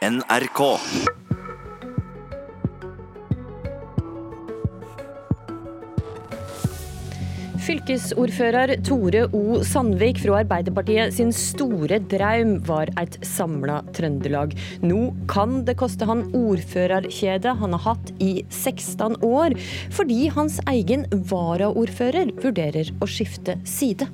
NRK. Fylkesordfører Tore O. Sandvik fra Arbeiderpartiet sin store draum var et samla Trøndelag. Nå kan det koste han ordførerkjedet han har hatt i 16 år, fordi hans egen varaordfører vurderer å skifte side.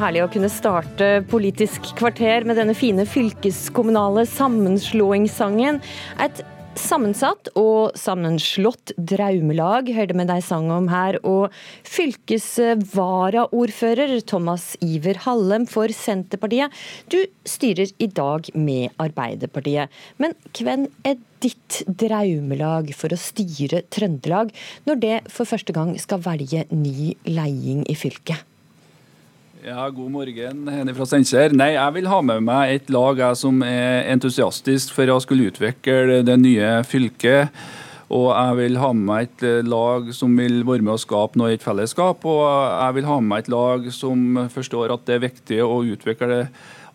Herlig å kunne starte Politisk kvarter med denne fine fylkeskommunale sammenslåingssangen. Et sammensatt og sammenslått draumelag hørte vi deg sang om her. Og fylkesvaraordfører Thomas Iver Hallem for Senterpartiet, du styrer i dag med Arbeiderpartiet. Men hvem er ditt draumelag for å styre Trøndelag, når det for første gang skal velge ny leding i fylket? Ja, God morgen, Henny fra Steinkjer. Nei, Jeg vil ha med meg et lag jeg, som er entusiastisk for å skulle utvikle det nye fylket. Og jeg vil ha med meg et eh, lag som vil være med å skape noe i et fellesskap. Og jeg vil ha med meg et lag som forstår at det er viktig å utvikle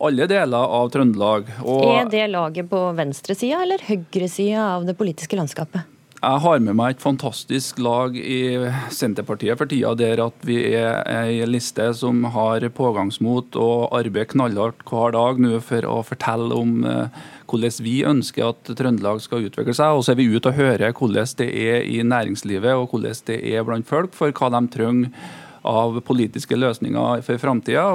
alle deler av Trøndelag. Og Er det laget på venstresida eller høyresida av det politiske landskapet? Jeg har med meg et fantastisk lag i Senterpartiet for tida, der at vi er ei liste som har pågangsmot og arbeider knallhardt hver dag nå for å fortelle om eh, hvordan vi ønsker at Trøndelag skal utvikle seg. Og så er vi ute og hører hvordan det er i næringslivet og hvordan det er blant folk, for hva de trenger av politiske løsninger for framtida.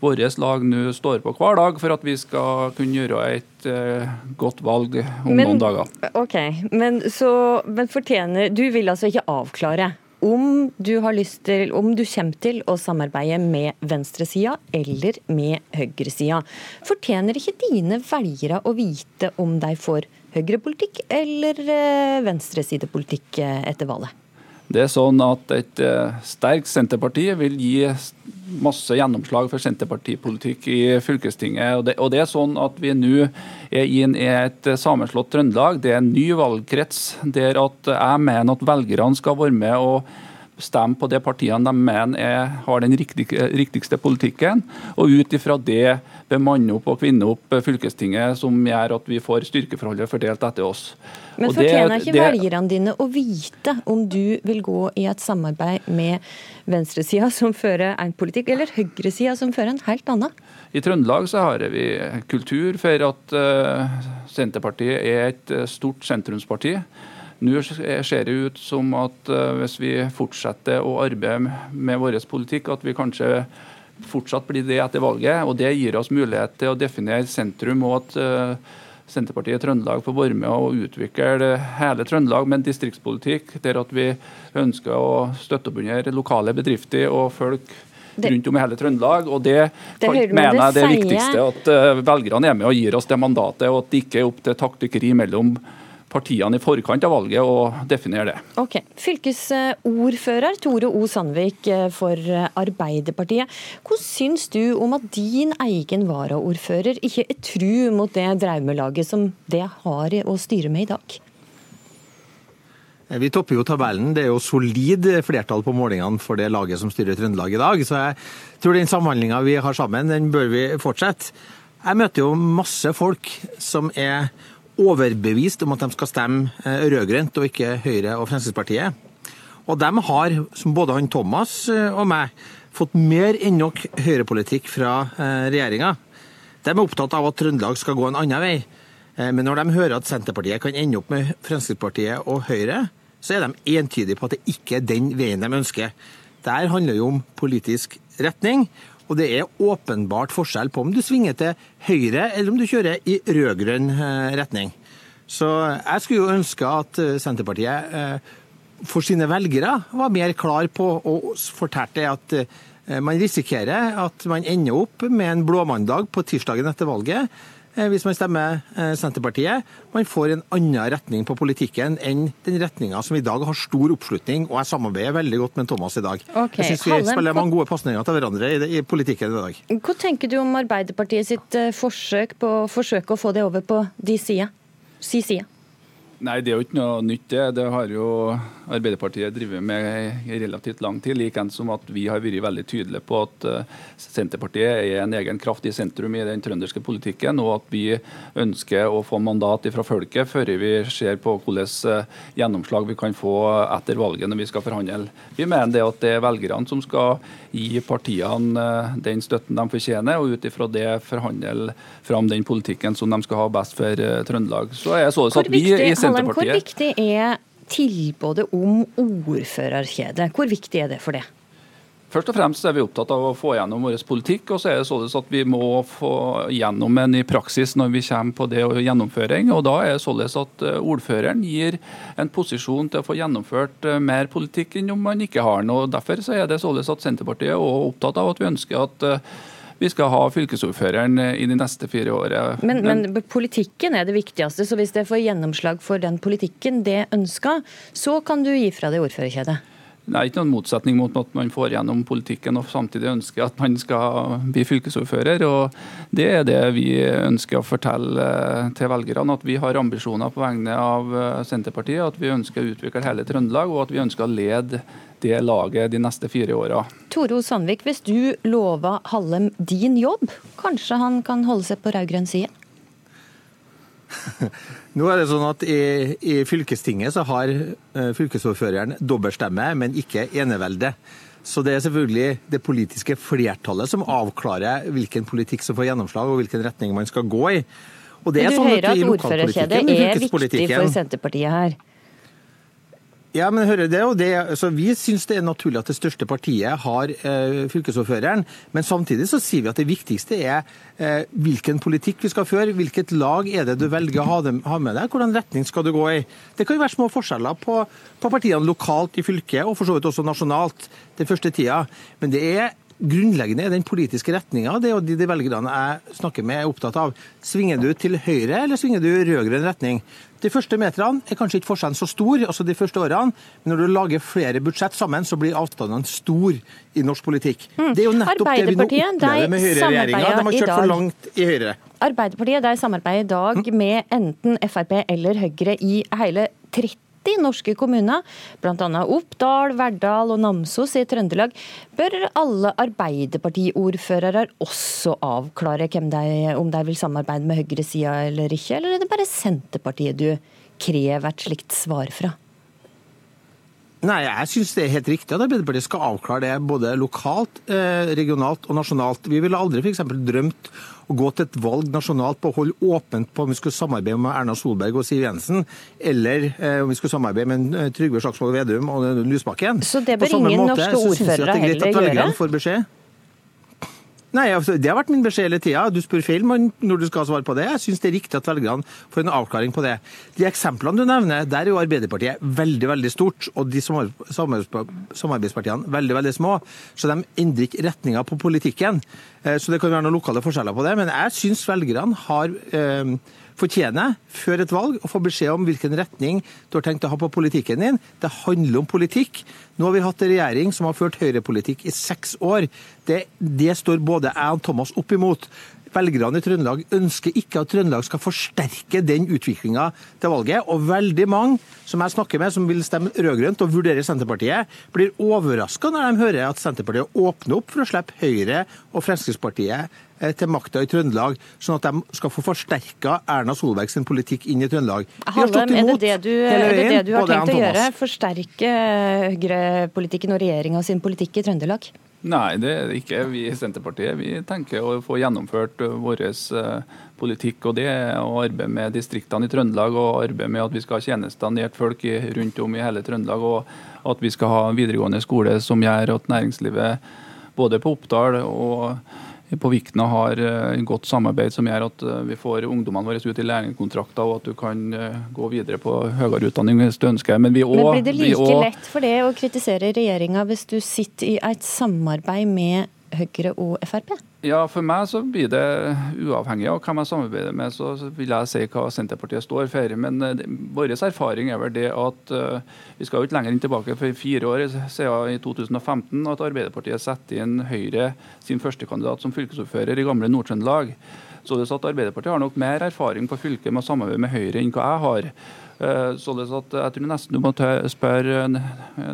Vårt lag nå står på hver dag for at vi skal kunne gjøre et uh, godt valg om Men- noen dager. Ok, men, så, men fortjener Du vil altså ikke avklare om du har lyst til, om du kommer til å samarbeide med venstresida eller med høyresida. Fortjener ikke dine velgere å vite om de får høyrepolitikk eller eh, venstresidepolitikk eh, etter valget? Det er sånn at Et eh, sterkt Senterparti vil gi masse gjennomslag for Senterpartipolitikk i fylkestinget. Og det, og det er sånn at Vi nå er inn i et eh, sammenslått Trøndelag. Det er en ny valgkrets der at jeg mener at velgerne skal være med og stemme på de partiene de mener er, har den riktig, riktigste politikken. Og ut ifra det bemanne opp og kvinne opp fylkestinget, som gjør at vi får styrkeforholdet fordelt etter oss. Men fortjener ikke det- velgerne dine å vite om du vil gå i et samarbeid med venstresida som fører en politikk, eller høyresida som fører en helt annen? I Trøndelag så har vi kultur for at eh, Senterpartiet er et eh, stort sentrumsparti. Nå ser det ut som at eh, hvis vi fortsetter å arbeide med vår politikk, at vi kanskje fortsatt blir det etter valget. og Det gir oss mulighet til å definere sentrum, og at eh, Senterpartiet i Trøndelag får være med å utvikle hele Trøndelag med en distriktspolitikk der at vi ønsker å støtte opp under lokale bedrifter og folk rundt om i hele Trøndelag. og Det, Det kan, mener jeg det er viktigste. At eh, velgerne er med og gir oss det mandatet, og at det ikke er opp til taktikkeri mellom partiene i forkant av valget og definere det. Ok, Fylkesordfører Tore O. Sandvik eh, for eh, Arbeiderpartiet. Hva syns du om at din egen varaordfører ikke er tru mot det draumelaget som det har å styre med i dag? Vi topper jo tabellen. Det er jo solid flertall på målingene for det laget som styrer Trøndelag i dag. Så jeg tror den samhandlinga vi har sammen, den bør vi fortsette. Jeg møter jo masse folk som er overbevist om at de skal stemme eh, rød-grønt og ikke Høyre og Fremskrittspartiet. Og de har, som både han Thomas eh, og meg, fått mer enn nok høyrepolitikk fra regjeringa. De er opptatt av at Trøndelag skal gå en annen vei. Eh, Men når de hører at Senterpartiet kan ende opp med Fremskrittspartiet og Høyre, så er de entydige på at det ikke er den veien de ønsker. Der handler jo om politisk retning, og det er åpenbart forskjell på om du svinger til høyre eller om du kjører i rød-grønn eh, retning. Så jeg skulle jo ønske at eh, Senterpartiet eh, for sine velgere var mer klar på å fortelle at man risikerer at man ender opp med en blåmandag på tirsdagen etter valget, hvis man stemmer eh, Senterpartiet. Man får en annen retning på politikken enn den retninga som i dag har stor oppslutning, og jeg samarbeider veldig godt med Thomas i dag. Okay. Jeg syns vi Hallen, spiller mange gode pasninger til hverandre i, i politikken i dag. Hva tenker du om Arbeiderpartiet sitt eh, forsøk på å forsøke å få det over på de sida? Si side. Nei, det er jo ikke noe nytt, det. Det har jo Arbeiderpartiet drevet med i relativt lang tid. Likeens som at vi har vært veldig tydelige på at eh, Senterpartiet er en egen kraft i sentrum i den trønderske politikken, og at vi ønsker å få mandat fra folket før vi ser på hvilket eh, gjennomslag vi kan få etter valget når vi skal forhandle. Vi mener det at det er velgerne som skal gi partiene eh, den støtten de fortjener, og ut ifra det forhandle fram den politikken som de skal ha best for Trøndelag. Så er sånn at vi i Hallem, hvor viktig er tilbudet om ordførerkjede? Hvor viktig er det for det? Først og fremst er vi opptatt av å få gjennom vår politikk, og så er det sånn at vi må få gjennom en i praksis når vi kommer på det og gjennomføring. og Da er det sånn at eh, ordføreren gir en posisjon til å få gjennomført eh, mer politikk enn om man ikke har den. og Derfor så er det sånn at Senterpartiet er opptatt av at vi ønsker at eh, vi skal ha fylkesordføreren eh, i de neste fire årene. Men, men politikken er det viktigste, så hvis det får gjennomslag for den politikken det ønska, så kan du gi fra deg ordførerkjedet. Det er ikke noen motsetning mot at man får gjennom politikken og samtidig ønsker at man skal bli fylkesordfører. og Det er det vi ønsker å fortelle eh, til velgerne. At vi har ambisjoner på vegne av eh, Senterpartiet. At vi ønsker å utvikle hele Trøndelag, og at vi ønsker å lede det laget de neste fire åra. Toro Sandvik, hvis du lover Hallem din jobb, kanskje han kan holde seg på rød-grønn side? Nå er det sånn at I, i fylkestinget så har eh, fylkesordføreren dobbeltstemme, men ikke enevelde. Så det er selvfølgelig det politiske flertallet som avklarer hvilken politikk som får gjennomslag, og hvilken retning man skal gå i. Og det Men er du sånn hører at, at ordførerkjedet er viktig for Senterpartiet her. Ja, men hører det, og det, så Vi syns det er naturlig at det største partiet har eh, fylkesordføreren, men samtidig så sier vi at det viktigste er eh, hvilken politikk vi skal føre, hvilket lag er det du velger å ha, dem, ha med deg, hvordan retning skal du gå i. Det kan jo være små forskjeller på, på partiene lokalt i fylket, og for så vidt også nasjonalt den første tida, men det er grunnleggende er den politiske retninga. Det er jo de, de velgerne jeg snakker med, er opptatt av. Svinger du til høyre, eller svinger du i rød-grønn retning? De første meterne er kanskje ikke forskjellen så stor, altså de første årene, men når du lager flere budsjett sammen, så blir avstandene stor i norsk politikk. Det er jo nettopp det vi nå opplever med høyreregjeringa. De har kjørt for langt i høyre. Arbeiderpartiet de samarbeider i dag med enten Frp eller Høyre i hele 30 norske kommuner, bl.a. Oppdal, Verdal og Namsos i Trøndelag. Bør alle Arbeiderpartiordførere også avklare de, om de vil samarbeide med høyresida eller ikke, eller er det bare Senterpartiet du krever et slikt svar fra? Nei, jeg syns det er helt riktig at Arbeiderpartiet skal avklare det både lokalt, eh, regionalt og nasjonalt. Vi ville aldri f.eks. drømt å gå til et valg nasjonalt på å holde åpent på om vi skulle samarbeide med Erna Solberg og Siv Jensen, eller eh, om vi skulle samarbeide med eh, Trygve Slagsvold Vedum og Lysbakken. Så det bør ingen måte norske ordførere er heller gjøre? Nei, altså, Det har vært min beskjed hele tida. Du spør feil når du skal svare på det. Jeg syns det er riktig at velgerne får en avklaring på det. De eksemplene du nevner, der er jo Arbeiderpartiet veldig veldig stort, og de samar- samar- samarbeidspartiene veldig veldig små. Så de endrer ikke retninga på politikken. Eh, Så det kan være noen lokale forskjeller på det. Men jeg syns velgerne har eh, fortjener før et valg å få beskjed om hvilken retning du har tenkt å ha på politikken din. Det handler om politikk. Nå har vi hatt en regjering som har ført høyrepolitikk i seks år. Det, det står både jeg og Thomas opp imot. Velgerne i Trøndelag ønsker ikke at Trøndelag skal forsterke den utviklinga til valget. Og veldig mange som jeg snakker med, som vil stemme rød-grønt og vurderer Senterpartiet, blir overraska når de hører at Senterpartiet åpner opp for å slippe Høyre og Fremskrittspartiet eh, til makta i Trøndelag, sånn at de skal få forsterka Erna Solberg sin politikk inn i Trøndelag. Hallem, er det det du, er det, det du har tenkt å gjøre? Forsterke høyrepolitikken og regjeringa sin politikk i Trøndelag? Nei, det er det ikke vi i Senterpartiet. Vi tenker å få gjennomført eh, vår eh, politikk. og Det og arbeide med distriktene i Trøndelag og arbeide med at vi skal ha tjenester nært folk rundt om i hele Trøndelag. Og at vi skal ha videregående skole som gjør at næringslivet både på Oppdal og på Vikna har eh, godt samarbeid som gjør at eh, vi får ungdommene våre ut i lærlingkontrakter, og at du kan eh, gå videre på høyere utdanning hvis du ønsker. Men, Men blir det like også- lett for det å kritisere regjeringa hvis du sitter i et samarbeid med Høyre og Frp? Ja, For meg så blir det uavhengig av hvem jeg samarbeider med, så vil jeg si hva Senterpartiet står for. Men uh, vår erfaring er vel det at uh, vi skal jo ikke lenger inn tilbake for fire år siden i 2015 at Arbeiderpartiet setter inn Høyre sin førstekandidat som fylkesordfører i gamle Nord-Trøndelag. Så det er at Arbeiderpartiet har nok mer erfaring på fylket med å samarbeide med Høyre enn hva jeg har. Så det er at jeg tror nesten du må spørre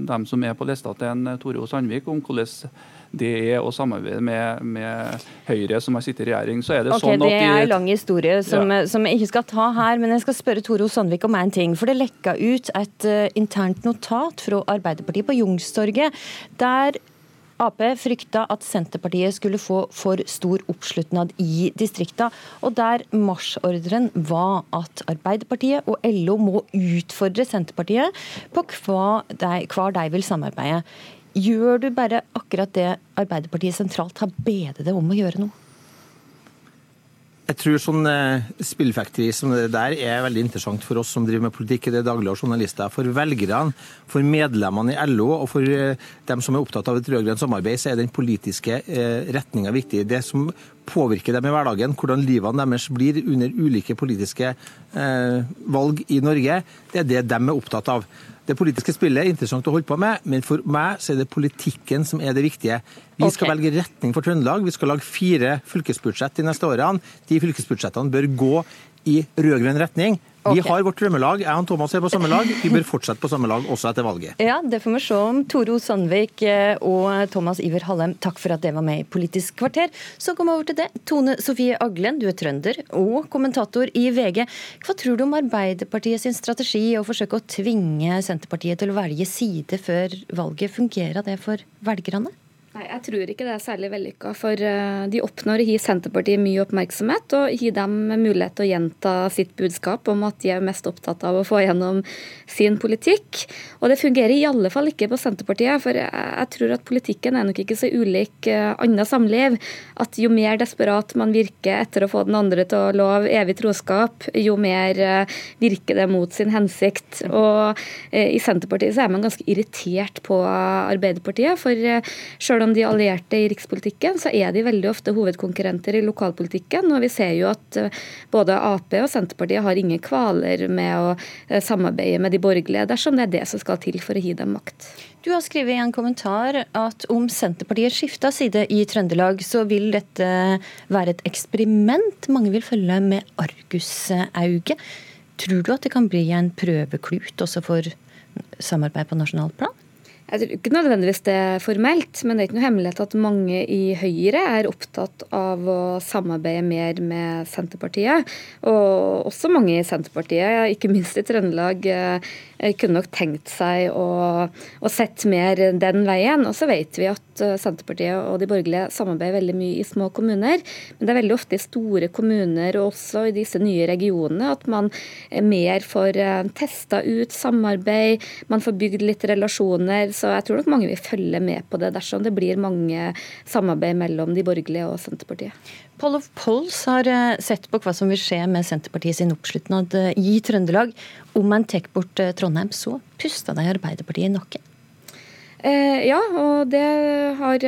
dem som er på lista til en Tore O. Sandvik om hvordan det er å samarbeide med, med, Høyre, som har sittet i regjering. så er Det okay, sånn at Det er en lang historie som, ja. som, jeg ikke skal ta her, men jeg skal spørre Toro Sandvik om en ting. For det lekka ut et uh, internt notat fra Arbeiderpartiet på Youngstorget, der Ap frykta at Senterpartiet skulle få for stor oppslutnad i distrikta, og der marsjordren var at Arbeiderpartiet og LO må utfordre Senterpartiet på hva de, hva de vil samarbeide. Gjør du bare akkurat det Arbeiderpartiet sentralt har bedt deg om å gjøre nå? Jeg tror sånn eh, spillfekteri som det der er veldig interessant for oss som driver med politikk i det daglige, og journalister. For velgerne, for medlemmene i LO og for eh, dem som er opptatt av et rød-grønt samarbeid, så er den politiske eh, retninga viktig. Det som påvirker dem i hverdagen, hvordan livene deres blir under ulike politiske valg i Norge, det er det de er opptatt av. Det politiske spillet er interessant å holde på med, men for meg så er det politikken som er det viktige. Vi skal velge retning for Trøndelag. Vi skal lage fire fylkesbudsjett de neste årene. De fylkesbudsjettene bør gå i rød-grønn retning. Vi har vårt drømmelag. Jeg og Thomas er på samme lag. Vi bør fortsette på samme lag også etter valget. Ja, Det får vi se om. Toro Sandvik eh, og Thomas Iver Hallem, takk for at dere var med i Politisk kvarter. Så kom vi over til det. Tone Sofie Aglen, du er trønder og kommentator i VG. Hva tror du om Arbeiderpartiet sin strategi å forsøke å tvinge Senterpartiet til å velge side før valget? Fungerer det for velgerne? Nei, Jeg tror ikke det er særlig vellykka. For eh, de oppnår å gi Senterpartiet mye oppmerksomhet og gi dem mulighet til å gjenta sitt budskap om at de er mest opptatt av å få gjennom sin politikk. Og det fungerer i alle fall ikke på Senterpartiet. For jeg tror at politikken er nok ikke så ulik eh, annet samliv. At jo mer desperat man virker etter å få den andre til å love evig troskap, jo mer eh, virker det mot sin hensikt. Og i Senterpartiet så er man ganske irritert på Arbeiderpartiet. for selv de allierte i rikspolitikken, så er de veldig ofte hovedkonkurrenter i lokalpolitikken. Og vi ser jo at eh, både Ap og Senterpartiet har ingen kvaler med å eh, samarbeide med de borgerlige, dersom det er det som skal til for å gi dem makt. Du har skrevet i en kommentar at om Senterpartiet skifter side i Trøndelag, så vil dette være et eksperiment mange vil følge med argusauge. Tror du at det kan bli en prøveklut også for samarbeid på nasjonalt plan? Jeg tror ikke nødvendigvis det er formelt, men det er ikke noe hemmelighet at mange i Høyre er opptatt av å samarbeide mer med Senterpartiet. Og også mange i Senterpartiet, ikke minst i Trøndelag, eh, kunne nok tenkt seg å, å sette mer den veien. Og så vet vi at eh, Senterpartiet og de borgerlige samarbeider veldig mye i små kommuner. Men det er veldig ofte i store kommuner og også i disse nye regionene at man mer får eh, testa ut samarbeid, man får bygd litt relasjoner så jeg tror nok mange vil følge med på det dersom det blir mange samarbeid mellom de borgerlige og Senterpartiet. Pollof Pols har eh, sett på hva som vil skje med Senterpartiet sin oppslutnad i Trøndelag. Om en tar bort eh, Trondheim, så puster de Arbeiderpartiet i nakken. Eh, ja, og det har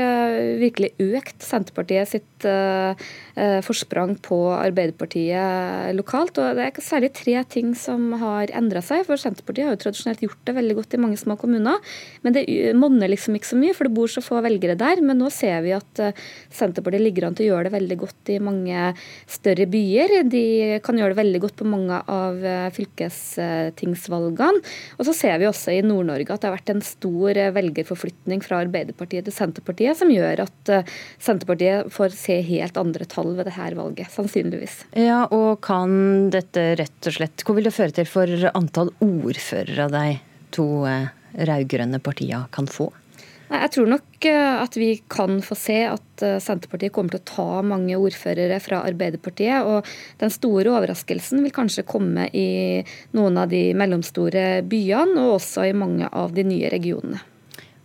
virkelig økt Senterpartiet sitt eh, Eh, forsprang på Arbeiderpartiet lokalt. og Det er særlig tre ting som har endra seg. for Senterpartiet har jo tradisjonelt gjort det veldig godt i mange små kommuner. Men det monner liksom ikke så mye, for det bor så få velgere der. Men nå ser vi at eh, Senterpartiet ligger an til å gjøre det veldig godt i mange større byer. De kan gjøre det veldig godt på mange av fylkestingsvalgene. Og så ser vi også i Nord-Norge at det har vært en stor velgerforflytning fra Arbeiderpartiet til Senterpartiet, som gjør at Senterpartiet får se helt andre tall ved dette valget, sannsynligvis. Ja, og kan dette rett og slett Hva vil det føre til for antall ordførere de to eh, rød-grønne partiene kan få? Jeg tror nok eh, at vi kan få se at eh, Senterpartiet kommer til å ta mange ordførere fra Arbeiderpartiet. Og den store overraskelsen vil kanskje komme i noen av de mellomstore byene, og også i mange av de nye regionene.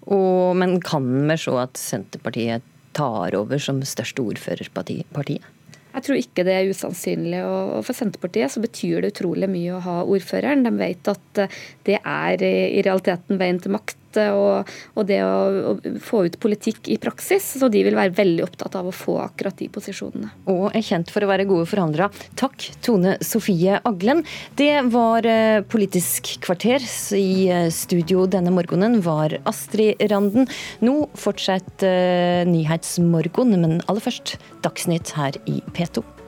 Og, men kan vi se at Senterpartiet tar over som største ordførerpartiet? Jeg tror ikke det er usannsynlig. og For Senterpartiet så betyr det utrolig mye å ha ordføreren. De vet at det er i realiteten veien til makt og, og det å, å, få ut politikk i praksis. Så de vil være veldig opptatt av å få akkurat de posisjonene. Og er kjent for å være gode forhandlere. Takk, Tone Sofie Aglen. Det var eh, Politisk kvarter. I eh, studio denne morgenen var Astrid Randen. Nå fortsetter Nyhetsmorgon, men aller først Dagsnytt her i P2.